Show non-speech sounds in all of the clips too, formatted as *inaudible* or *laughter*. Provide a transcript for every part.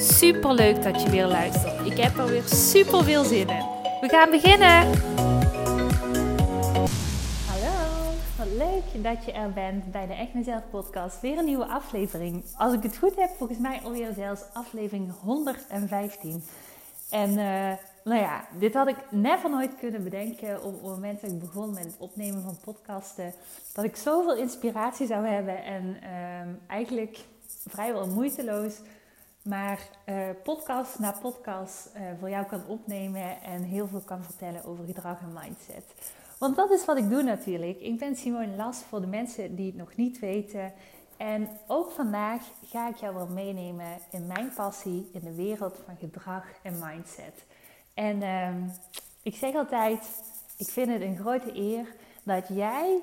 Super leuk dat je weer luistert. Ik heb er weer super veel zin in. We gaan beginnen. Hallo, wat leuk dat je er bent bij de Echt Mezelf podcast. Weer een nieuwe aflevering. Als ik het goed heb, volgens mij alweer zelfs aflevering 115. En uh, nou ja, dit had ik never nooit kunnen bedenken op het moment dat ik begon met het opnemen van podcasten. Dat ik zoveel inspiratie zou hebben en uh, eigenlijk vrijwel moeiteloos maar uh, podcast na podcast uh, voor jou kan opnemen en heel veel kan vertellen over gedrag en mindset. Want dat is wat ik doe natuurlijk. Ik ben Simone Las voor de mensen die het nog niet weten. En ook vandaag ga ik jou wel meenemen in mijn passie in de wereld van gedrag en mindset. En uh, ik zeg altijd, ik vind het een grote eer dat jij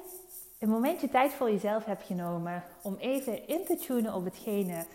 een momentje tijd voor jezelf hebt genomen om even in te tunen op hetgene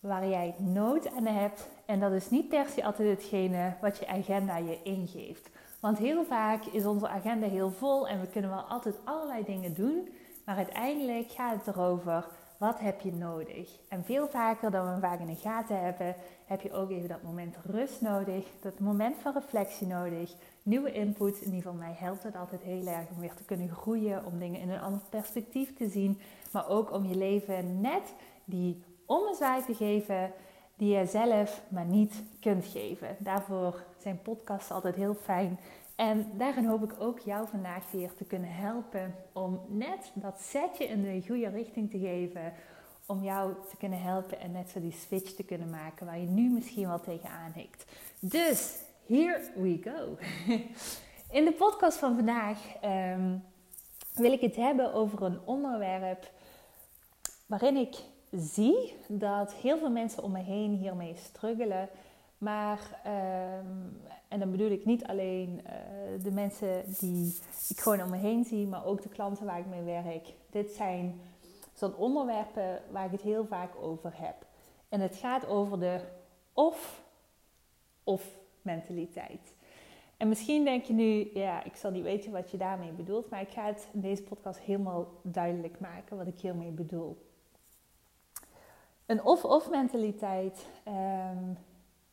waar jij nood aan hebt. En dat is niet per se altijd hetgene wat je agenda je ingeeft. Want heel vaak is onze agenda heel vol en we kunnen wel altijd allerlei dingen doen. Maar uiteindelijk gaat het erover, wat heb je nodig? En veel vaker dan we vaak in de gaten hebben, heb je ook even dat moment rust nodig. Dat moment van reflectie nodig. Nieuwe input. In ieder geval mij helpt het altijd heel erg om weer te kunnen groeien. Om dingen in een ander perspectief te zien. Maar ook om je leven net die ommezwaai te geven die je zelf maar niet kunt geven. Daarvoor zijn podcasts altijd heel fijn. En daarin hoop ik ook jou vandaag weer te kunnen helpen om net dat setje in de goede richting te geven. Om jou te kunnen helpen en net zo die switch te kunnen maken waar je nu misschien wel tegenaan hikt. Dus, here we go. *laughs* In de podcast van vandaag um, wil ik het hebben over een onderwerp waarin ik zie dat heel veel mensen om me heen hiermee struggelen. Maar, um, en dan bedoel ik niet alleen uh, de mensen die ik gewoon om me heen zie, maar ook de klanten waar ik mee werk. Dit zijn zo'n onderwerpen waar ik het heel vaak over heb. En het gaat over de of-of mentaliteit. En misschien denk je nu, ja, ik zal niet weten wat je daarmee bedoelt, maar ik ga het in deze podcast helemaal duidelijk maken wat ik hiermee bedoel. Een of-of mentaliteit, um,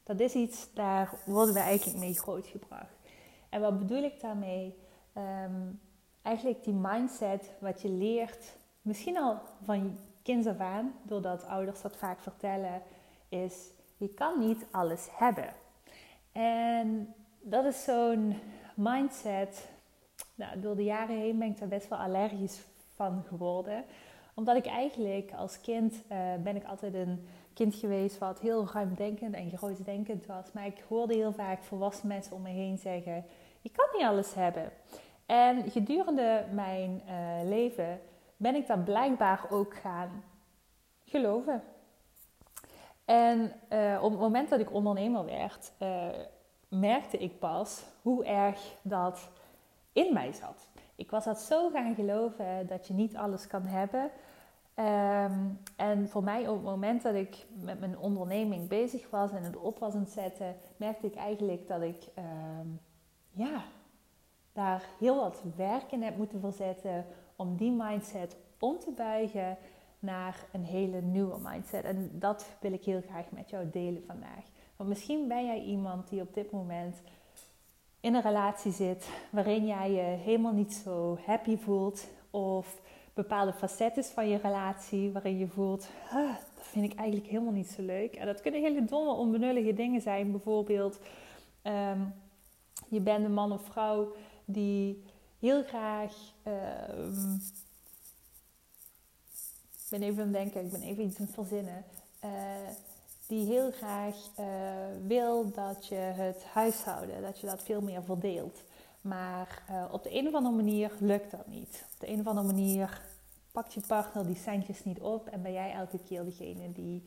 dat is iets, daar worden we eigenlijk mee grootgebracht. En wat bedoel ik daarmee? Um, eigenlijk die mindset wat je leert, misschien al van kinds af aan, doordat ouders dat vaak vertellen, is je kan niet alles hebben. En dat is zo'n mindset, nou, door de jaren heen ben ik daar best wel allergisch van geworden omdat ik eigenlijk als kind uh, ben ik altijd een kind geweest wat heel ruimdenkend en grootdenkend was. Maar ik hoorde heel vaak volwassen mensen om me heen zeggen: Je kan niet alles hebben. En gedurende mijn uh, leven ben ik dat blijkbaar ook gaan geloven. En uh, op het moment dat ik ondernemer werd, merkte ik pas hoe erg dat in mij zat. Ik was dat zo gaan geloven dat je niet alles kan hebben. Um, en voor mij op het moment dat ik met mijn onderneming bezig was en het op was aan zetten, merkte ik eigenlijk dat ik um, ja, daar heel wat werk in heb moeten verzetten om die mindset om te buigen naar een hele nieuwe mindset. En dat wil ik heel graag met jou delen vandaag. Want misschien ben jij iemand die op dit moment in een relatie zit waarin jij je helemaal niet zo happy voelt of bepaalde facetten van je relatie waarin je voelt, dat vind ik eigenlijk helemaal niet zo leuk. En dat kunnen hele domme, onbenullige dingen zijn. Bijvoorbeeld, um, je bent een man of vrouw die heel graag. Um, ik ben even aan het denken, ik ben even iets aan het verzinnen. Uh, die heel graag uh, wil dat je het huishouden, dat je dat veel meer verdeelt. Maar uh, op de een of andere manier lukt dat niet. Op de een of andere manier pakt je partner die centjes niet op en ben jij elke keer degene die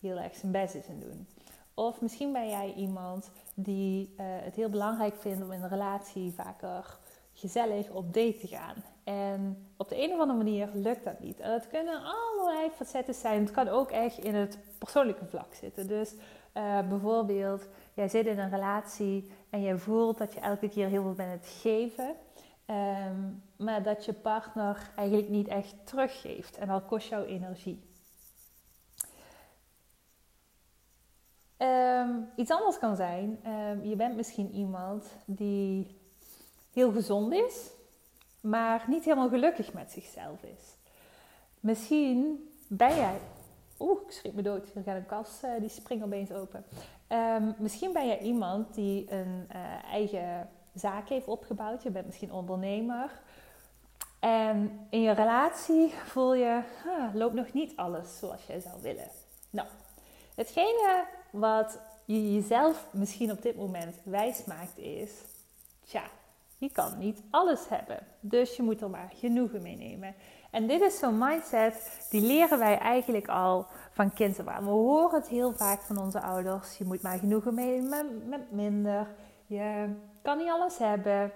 heel erg zijn best is in doen. Of misschien ben jij iemand die uh, het heel belangrijk vindt om in een relatie vaker gezellig op date te gaan. En op de een of andere manier lukt dat niet. En dat kunnen allerlei facetten zijn. Het kan ook echt in het persoonlijke vlak zitten. Dus uh, bijvoorbeeld, jij zit in een relatie en je voelt dat je elke keer heel veel bent het geven. Um, maar dat je partner eigenlijk niet echt teruggeeft. En dat kost jou energie. Um, iets anders kan zijn, um, je bent misschien iemand die heel gezond is, maar niet helemaal gelukkig met zichzelf is. Misschien ben jij. Oeh, ik schrik me dood. Er gaat een kast, uh, die springt opeens open. Um, misschien ben jij iemand die een uh, eigen zaak heeft opgebouwd. Je bent misschien ondernemer. En in je relatie voel je, loopt nog niet alles zoals jij zou willen. Nou, hetgene wat je jezelf misschien op dit moment wijs maakt is, tja, je kan niet alles hebben. Dus je moet er maar genoegen mee nemen. En dit is zo'n mindset, die leren wij eigenlijk al van kind af aan. We horen het heel vaak van onze ouders. Je moet maar genoegen mee met, minder. Je kan niet alles hebben.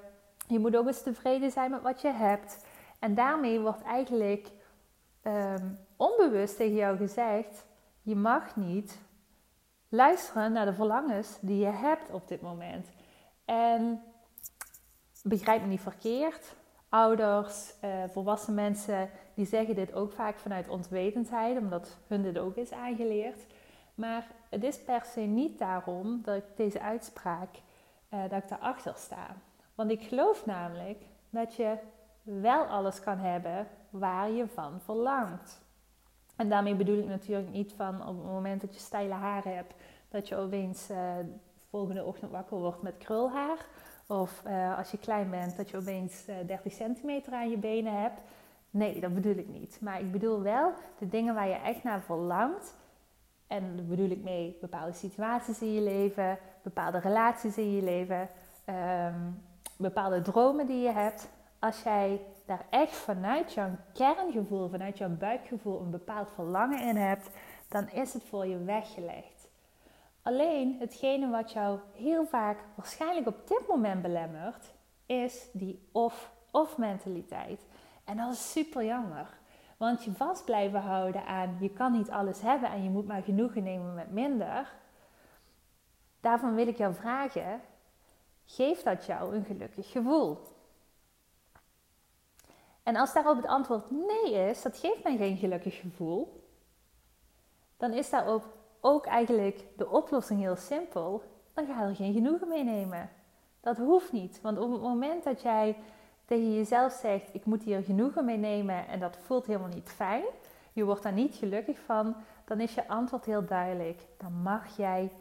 Je moet ook eens tevreden zijn met wat je hebt. En daarmee wordt eigenlijk um, onbewust tegen jou gezegd: je mag niet luisteren naar de verlangens die je hebt op dit moment. En begrijp me niet verkeerd. Ouders, uh, volwassen mensen, die zeggen dit ook vaak vanuit ontwetendheid, omdat hun dit ook is aangeleerd. Maar het is per se niet daarom dat ik deze uitspraak, uh, dat ik daarachter sta. Want ik geloof namelijk dat je wel alles kan hebben waar je van verlangt. En daarmee bedoel ik natuurlijk niet van op het moment dat je steile haren hebt, dat je opeens uh, volgende ochtend wakker wordt met krulhaar. Of uh, als je klein bent, dat je opeens uh, 30 centimeter aan je benen hebt. Nee, dat bedoel ik niet. Maar ik bedoel wel de dingen waar je echt naar verlangt. En daar bedoel ik mee bepaalde situaties in je leven, bepaalde relaties in je leven, um, bepaalde dromen die je hebt. Als jij daar echt vanuit jouw kerngevoel, vanuit jouw buikgevoel een bepaald verlangen in hebt, dan is het voor je weggelegd. Alleen hetgene wat jou heel vaak waarschijnlijk op dit moment belemmert, is die of-of mentaliteit. En dat is super jammer. Want je vast blijven houden aan je kan niet alles hebben en je moet maar genoegen nemen met minder. Daarvan wil ik jou vragen: geeft dat jou een gelukkig gevoel? En als daarop het antwoord nee is, dat geeft mij geen gelukkig gevoel, dan is daar ook, eigenlijk de oplossing heel simpel. Dan ga je er geen genoegen mee nemen. Dat hoeft niet, want op het moment dat jij tegen jezelf zegt: Ik moet hier genoegen mee nemen en dat voelt helemaal niet fijn, je wordt daar niet gelukkig van, dan is je antwoord heel duidelijk. Dan mag jij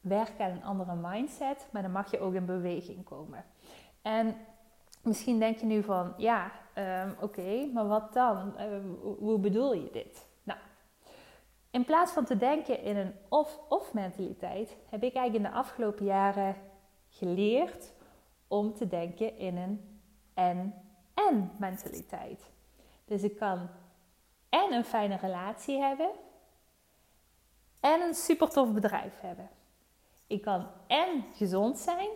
werken aan een andere mindset, maar dan mag je ook in beweging komen. En misschien denk je nu van: Ja, um, oké, maar wat dan? Uh, hoe bedoel je dit? In plaats van te denken in een of-of mentaliteit, heb ik eigenlijk in de afgelopen jaren geleerd om te denken in een en-en mentaliteit. Dus ik kan en een fijne relatie hebben en een super tof bedrijf hebben. Ik kan en gezond zijn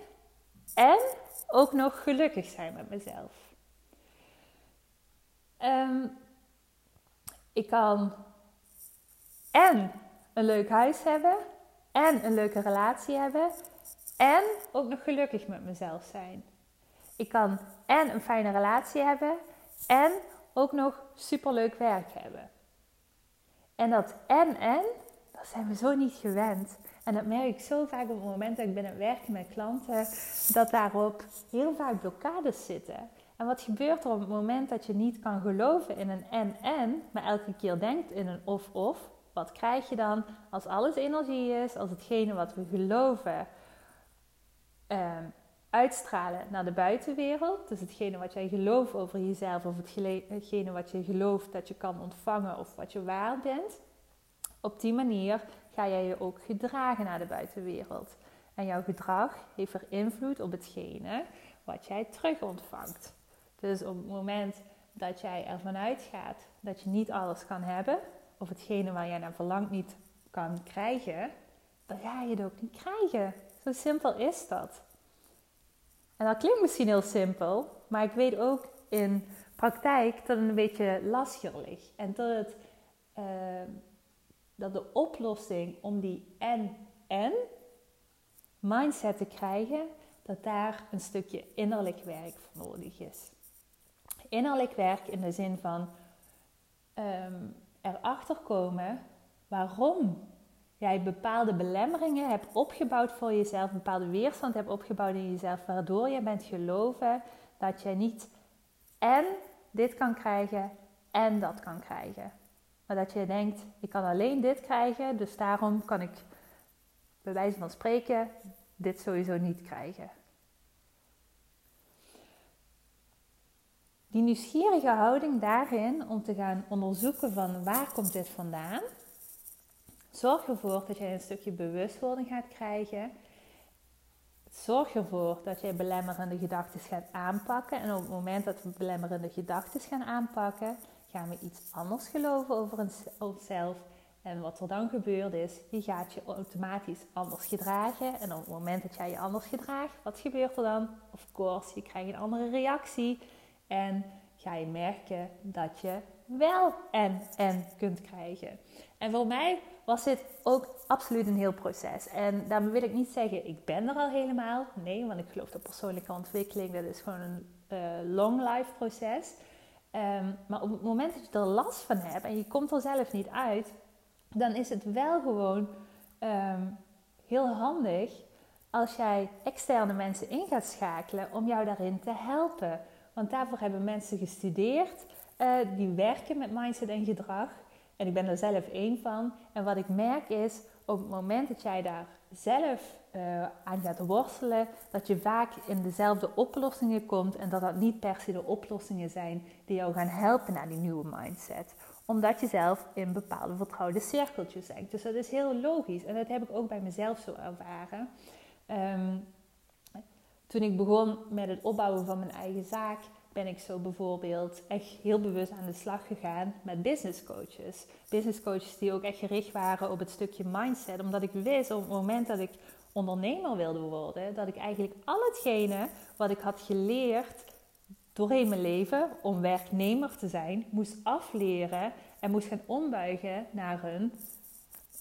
en ook nog gelukkig zijn met mezelf. Um, ik kan en een leuk huis hebben, en een leuke relatie hebben, en ook nog gelukkig met mezelf zijn. Ik kan en een fijne relatie hebben, en ook nog superleuk werk hebben. En dat en en, dat zijn we zo niet gewend. En dat merk ik zo vaak op het moment dat ik ben aan het werken met klanten, dat daarop heel vaak blokkades zitten. En wat gebeurt er op het moment dat je niet kan geloven in een en-en, maar elke keer denkt in een of-of? Wat krijg je dan als alles energie is, als hetgene wat we geloven eh, uitstralen naar de buitenwereld? Dus hetgene wat jij gelooft over jezelf, of hetgene wat je gelooft dat je kan ontvangen of wat je waard bent. Op die manier ga jij je ook gedragen naar de buitenwereld. En jouw gedrag heeft er invloed op hetgene wat jij terug ontvangt. Dus op het moment dat jij ervan uitgaat dat je niet alles kan hebben, of hetgene waar jij naar verlangt niet kan krijgen, dan ga je het ook niet krijgen. Zo simpel is dat. En dat klinkt misschien heel simpel, maar ik weet ook in praktijk dat het een beetje lastiger ligt. En dat, het, ehm, dat de oplossing om die en-en mindset te krijgen, dat daar een stukje innerlijk werk voor nodig is. Innerlijk werk in de zin van um, erachter komen waarom jij bepaalde belemmeringen hebt opgebouwd voor jezelf, bepaalde weerstand hebt opgebouwd in jezelf, waardoor je bent geloven dat je niet en dit kan krijgen en dat kan krijgen. Maar dat je denkt, ik kan alleen dit krijgen, dus daarom kan ik bij wijze van spreken dit sowieso niet krijgen. Die nieuwsgierige houding daarin om te gaan onderzoeken van waar komt dit vandaan, zorg ervoor dat jij een stukje bewustwording gaat krijgen. Zorg ervoor dat jij belemmerende gedachten gaat aanpakken. En op het moment dat we belemmerende gedachten gaan aanpakken, gaan we iets anders geloven over onszelf. En wat er dan gebeurt is, je gaat je automatisch anders gedragen. En op het moment dat jij je anders gedraagt, wat gebeurt er dan? Of course, je krijgt een andere reactie. En ga je merken dat je wel en en kunt krijgen. En voor mij was dit ook absoluut een heel proces. En daarmee wil ik niet zeggen, ik ben er al helemaal. Nee, want ik geloof dat persoonlijke ontwikkeling, dat is gewoon een uh, long life proces. Ehm, maar op het moment dat je er last van hebt en je komt er zelf niet uit, dan is het wel gewoon ehm, heel handig als jij externe mensen in gaat schakelen om jou daarin te helpen. Want daarvoor hebben mensen gestudeerd uh, die werken met mindset en gedrag. En ik ben er zelf één van. En wat ik merk is, op het moment dat jij daar zelf uh, aan gaat worstelen, dat je vaak in dezelfde oplossingen komt en dat dat niet per se de oplossingen zijn die jou gaan helpen naar die nieuwe mindset. Omdat je zelf in bepaalde vertrouwde cirkeltjes denkt. Dus dat is heel logisch en dat heb ik ook bij mezelf zo ervaren. Um, toen ik begon met het opbouwen van mijn eigen zaak, ben ik zo bijvoorbeeld echt heel bewust aan de slag gegaan met business coaches. Business coaches die ook echt gericht waren op het stukje mindset. Omdat ik wist op het moment dat ik ondernemer wilde worden, dat ik eigenlijk al hetgene wat ik had geleerd doorheen mijn leven om werknemer te zijn, moest afleren en moest gaan ombuigen naar een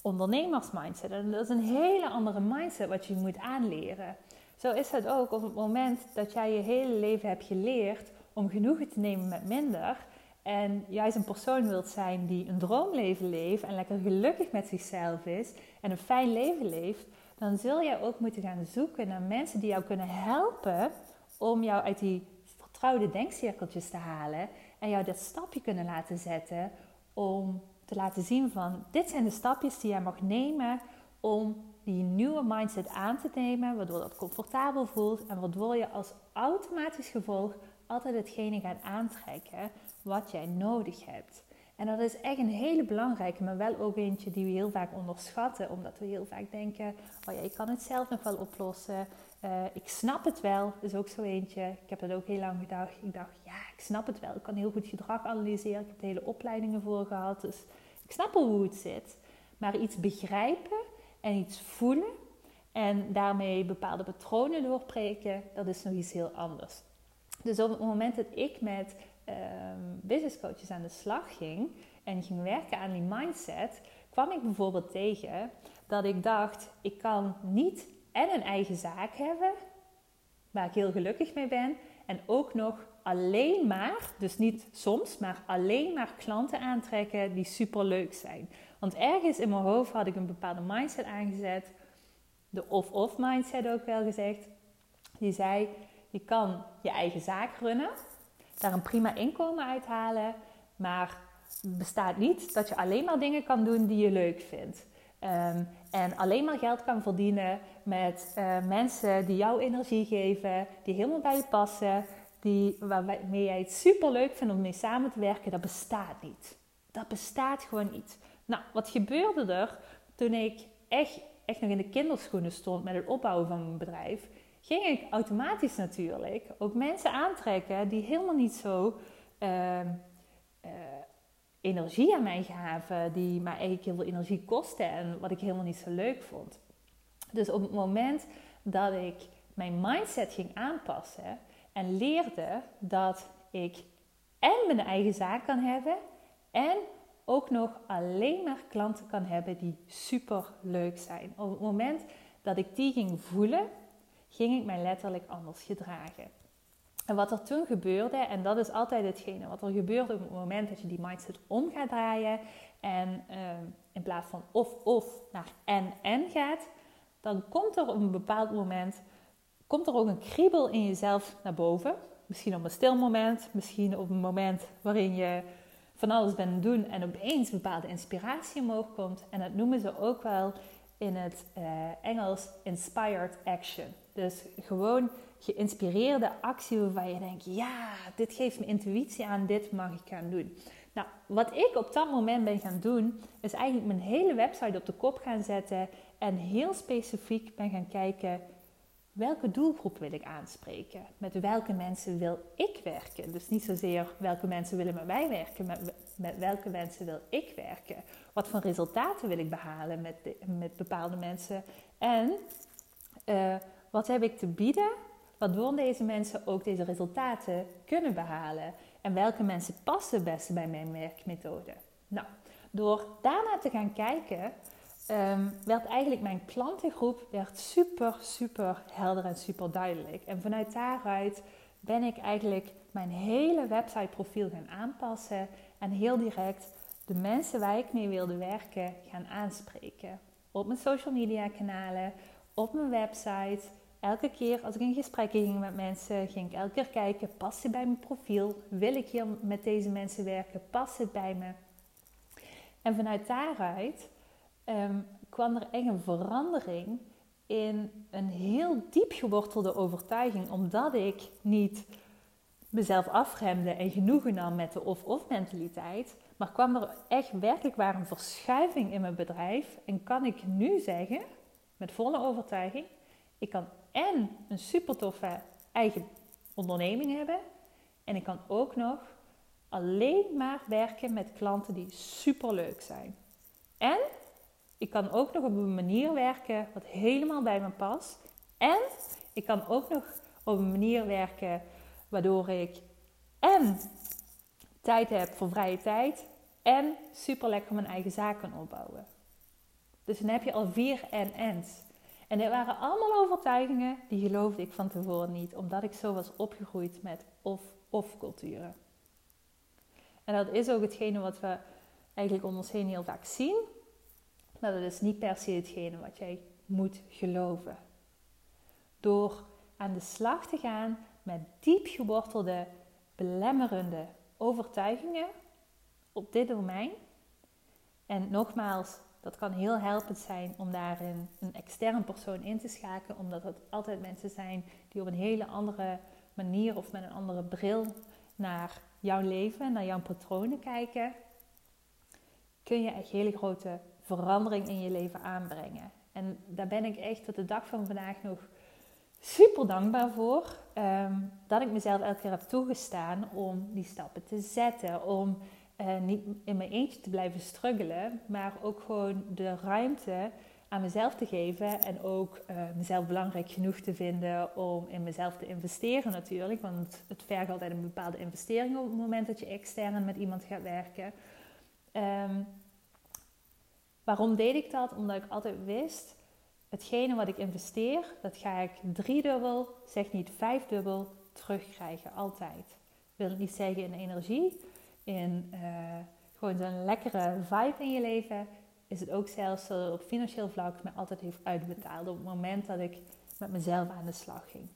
ondernemersmindset. En dat is een hele andere mindset wat je moet aanleren. Zo is het ook op het moment dat jij je hele leven hebt geleerd om genoegen te nemen met minder. En juist een persoon wilt zijn die een droomleven leeft en lekker gelukkig met zichzelf is en een fijn leven leeft, dan zul jij ook moeten gaan zoeken naar mensen die jou kunnen helpen om jou uit die vertrouwde denkcirkeltjes te halen en jou dat stapje kunnen laten zetten om te laten zien van dit zijn de stapjes die jij mag nemen om die nieuwe mindset aan te nemen, waardoor dat comfortabel voelt en waardoor je als automatisch gevolg altijd hetgene gaat aantrekken wat jij nodig hebt. En dat is echt een hele belangrijke, maar wel ook eentje die we heel vaak onderschatten, omdat we heel vaak denken: oh ja, ik kan het zelf nog wel oplossen. Uh, ik snap het wel, is ook zo eentje. Ik heb dat ook heel lang gedacht. Ik dacht, ja, ik snap het wel. Ik kan heel goed gedrag analyseren. Ik heb hele opleidingen voor gehad, dus ik snap wel hoe het zit. Maar iets begrijpen en iets voelen en daarmee bepaalde patronen doorbreken, dat is nog iets heel anders. Dus op het moment dat ik met um, business coaches aan de slag ging en ging werken aan die mindset, kwam ik bijvoorbeeld tegen dat ik dacht: ik kan niet en een eigen zaak hebben, waar ik heel gelukkig mee ben, en ook nog alleen maar, dus niet soms, maar alleen maar klanten aantrekken die super leuk zijn. Want ergens in mijn hoofd had ik een bepaalde mindset aangezet, de of-of mindset ook wel gezegd, die zei: je kan je eigen zaak runnen, daar een prima inkomen uithalen, maar bestaat niet dat je alleen maar dingen kan doen die je leuk vindt. Um, en alleen maar geld kan verdienen met uh, mensen die jouw energie geven, die helemaal bij je passen, die, waarmee jij het super leuk vindt om mee samen te werken, dat bestaat niet. Dat bestaat gewoon niet. Nou, wat gebeurde er toen ik echt, echt nog in de kinderschoenen stond met het opbouwen van mijn bedrijf? ging ik automatisch natuurlijk ook mensen aantrekken die helemaal niet zo uh, uh, energie aan mij gaven, die mij eigenlijk heel veel energie kosten en wat ik helemaal niet zo leuk vond. Dus op het moment dat ik mijn mindset ging aanpassen en leerde dat ik en mijn eigen zaak kan hebben en ook nog alleen maar klanten kan hebben die super leuk zijn. Op het moment dat ik die ging voelen, ging ik mij letterlijk anders gedragen. En wat er toen gebeurde, en dat is altijd hetgene wat er gebeurt op het moment dat je die mindset om gaat draaien en ehm, in plaats van of-of naar en-en gaat, dan komt er op een bepaald moment komt er ook een kriebel in jezelf naar boven. Misschien op een stil moment, misschien op een moment waarin je van alles bent doen en opeens een bepaalde inspiratie omhoog komt. En dat noemen ze ook wel in het uh, Engels inspired action. Dus gewoon geïnspireerde actie waarvan je denkt, ja, dit geeft me intuïtie aan, dit mag ik gaan doen. Nou, wat ik op dat moment ben gaan doen, is eigenlijk mijn hele website op de kop gaan zetten en heel specifiek ben gaan kijken welke doelgroep wil ik aanspreken? Met welke mensen wil ik werken? Dus niet zozeer welke mensen willen met mij werken, maar met welke mensen wil ik werken? Wat voor resultaten wil ik behalen met, met bepaalde mensen? En uh, wat heb ik te bieden waardoor deze mensen ook deze resultaten kunnen behalen? En welke mensen passen het beste bij mijn werkmethode? Nou, door daarna te gaan kijken, um, werd eigenlijk mijn klantengroep werd super, super helder en super duidelijk. En vanuit daaruit ben ik eigenlijk mijn hele websiteprofiel gaan aanpassen en heel direct de mensen waar ik mee wilde werken gaan aanspreken. Op mijn social media kanalen, op mijn website. Elke keer als ik in gesprek ging met mensen, ging ik elke keer kijken: past het bij mijn profiel? Wil ik hier met deze mensen werken? Past het bij me? En vanuit daaruit Ehm, kwam er echt een verandering in een heel diep gewortelde overtuiging, omdat ik niet mezelf afremde en genoegen nam met de of-of mentaliteit, maar kwam er echt werkelijk waar een verschuiving in mijn bedrijf en kan ik nu zeggen, met volle overtuiging, ik kan en een super toffe eigen onderneming hebben en ik kan ook nog alleen maar werken met klanten die super leuk zijn. En ik kan ook nog op een manier werken wat helemaal bij me past. En ik kan ook nog op een manier werken waardoor ik en tijd heb voor vrije tijd en super lekker mijn eigen zaak kan opbouwen. Dus dan heb je al vier en-ens. En dit waren allemaal overtuigingen die geloofde ik van tevoren niet, omdat ik zo was opgegroeid met of-of culturen. En dat is ook hetgene wat we eigenlijk om ons heen heel vaak zien. Maar dat is niet per se hetgene wat jij moet geloven. Door aan de slag te gaan met diep gewortelde, belemmerende overtuigingen op dit domein. En nogmaals, dat kan heel helpend zijn om daarin een extern persoon in te schakelen, omdat het altijd mensen zijn die op een hele andere manier of met een andere bril naar jouw leven, naar jouw patronen kijken. Kun je echt hele grote verandering in je leven aanbrengen. En daar ben ik echt tot de dag van vandaag nog super dankbaar voor. Ehm, dat ik mezelf elke keer heb toegestaan om die stappen te zetten. Om uh, niet in mijn eentje te blijven struggelen, maar ook gewoon de ruimte aan mezelf te geven. En ook uh, mezelf belangrijk genoeg te vinden om in mezelf te investeren natuurlijk. Want het vergt altijd een bepaalde investering op het moment dat je extern met iemand gaat werken. Um, Waarom deed ik dat? Omdat ik altijd wist, hetgene wat ik investeer, dat ga ik driedubbel, zeg niet vijfdubbel, terugkrijgen. Altijd. wil ik niet zeggen in energie, in uh, gewoon zo'n lekkere vibe in je leven, is het ook zelfs zo op financieel vlak me altijd heeft uitbetaald op het moment dat ik met mezelf aan de slag ging.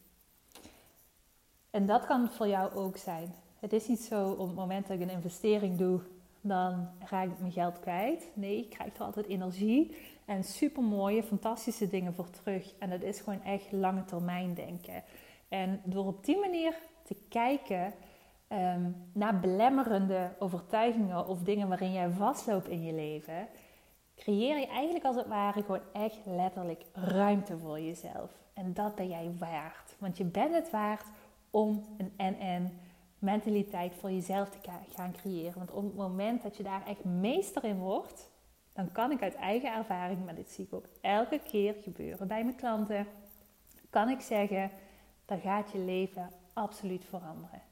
En dat kan voor jou ook zijn. Het is niet zo op het moment dat ik een investering doe dan raak ik mijn geld kwijt. Nee, ik krijg er altijd energie en super mooie, fantastische dingen voor terug. En dat is gewoon echt lange termijn denken. En door op die manier te kijken um, naar belemmerende overtuigingen of dingen waarin jij vastloopt in je leven, creëer je eigenlijk als het ware gewoon echt letterlijk ruimte voor jezelf. En dat ben jij waard. Want je bent het waard om een en-en mentaliteit voor jezelf te gaan creëren. Want op het moment dat je daar echt meester in wordt, dan kan ik uit eigen ervaring, maar dit zie ik ook elke keer gebeuren bij mijn klanten, kan ik zeggen, dan gaat je leven absoluut veranderen.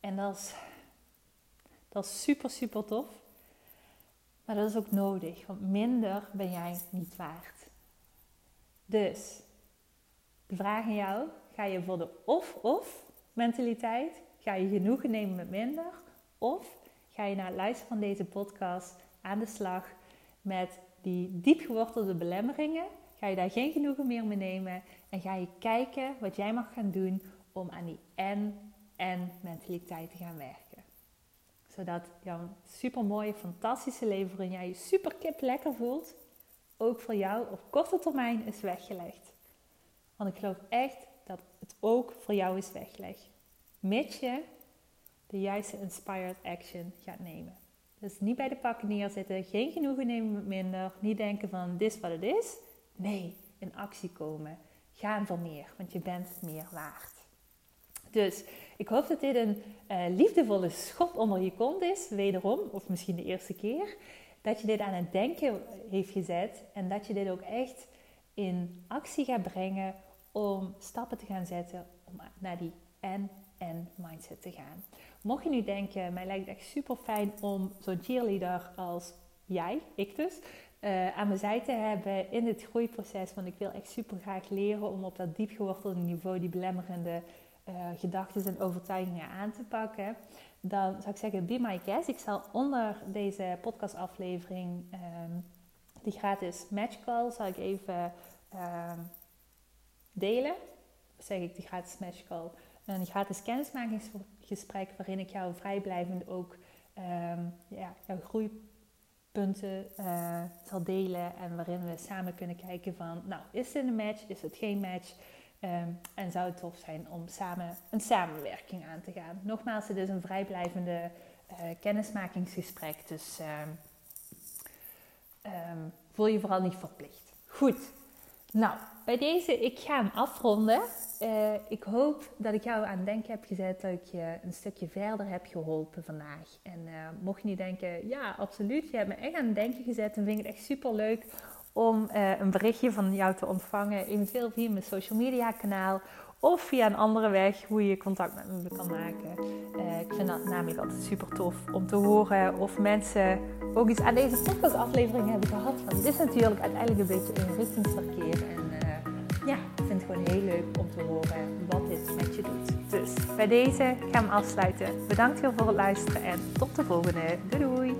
En dat is, dat is super, super tof. Maar dat is ook nodig, want minder ben jij niet waard. Dus, de vraag aan jou, ga je voor de of-of mentaliteit? Ga je genoegen nemen met minder? Of ga je na het luisteren van deze podcast aan de slag met die diep gewortelde belemmeringen? Ga je daar geen genoegen meer mee nemen en ga je kijken wat jij mag gaan doen om aan die en-en mentaliteit te gaan werken. Zodat jouw super mooie, fantastische leven waarin jij je super kip lekker voelt, ook voor jou op korte termijn is weggelegd. Want ik geloof echt dat het ook voor jou is weggelegd. Mits je de juiste inspired action gaat nemen. Dus niet bij de pakken neerzitten, geen genoegen nemen met minder, niet denken van dit is wat het is. Nee, in actie komen. Gaan voor meer, want je bent meer waard. Dus ik hoop dat dit een uh, liefdevolle schop onder je kont is, wederom, of misschien de eerste keer. Dat je dit aan het denken heeft gezet en dat je dit ook echt in actie gaat brengen om stappen te gaan zetten om naar die en-en mindset te gaan. Mocht je nu denken, mij lijkt het echt super fijn om zo'n cheerleader als jij, ik dus, uh, aan mijn zij te hebben in dit groeiproces. Want ik wil echt super graag leren om op dat diepgewortelde niveau die belemmerende uh, gedachten en overtuigingen aan te pakken. Dan zou ik zeggen, be my guest. Ik zal onder deze podcastaflevering um, die gratis matchcall zal ik even uh, delen. Zeg ik die gratis matchcall? Een gratis kennismakingsgesprek waarin ik jou vrijblijvend ook um, ja, jouw groeipunten uh, zal delen. En waarin we samen kunnen kijken van, nou, is dit een match? Is het geen match? Um, en zou het tof zijn om samen een samenwerking aan te gaan. Nogmaals, het is een vrijblijvende uh, kennismakingsgesprek. Dus um, voel je vooral niet verplicht. Goed. Nou, bij deze, ik ga hem afronden. Uh, ik hoop dat ik jou aan het denken heb gezet, dat ik je een stukje verder heb geholpen vandaag. En uh, mocht je niet denken, ja, absoluut, je hebt me echt aan het denken gezet, dan vind ik het echt super leuk om uh, een berichtje van jou te ontvangen, eventueel via mijn social media kanaal of via een andere weg hoe je contact met me kan maken. Uh, ik vind dat namelijk altijd super tof om te horen of mensen ook iets aan deze podcastaflevering hebben gehad. Want dit is natuurlijk uiteindelijk een beetje een richtingsverkeer. En uh, ja, ik vind het gewoon heel leuk om te horen wat dit met je doet. Dus bij deze gaan we afsluiten. Bedankt heel voor het luisteren en tot de volgende. Doei doei!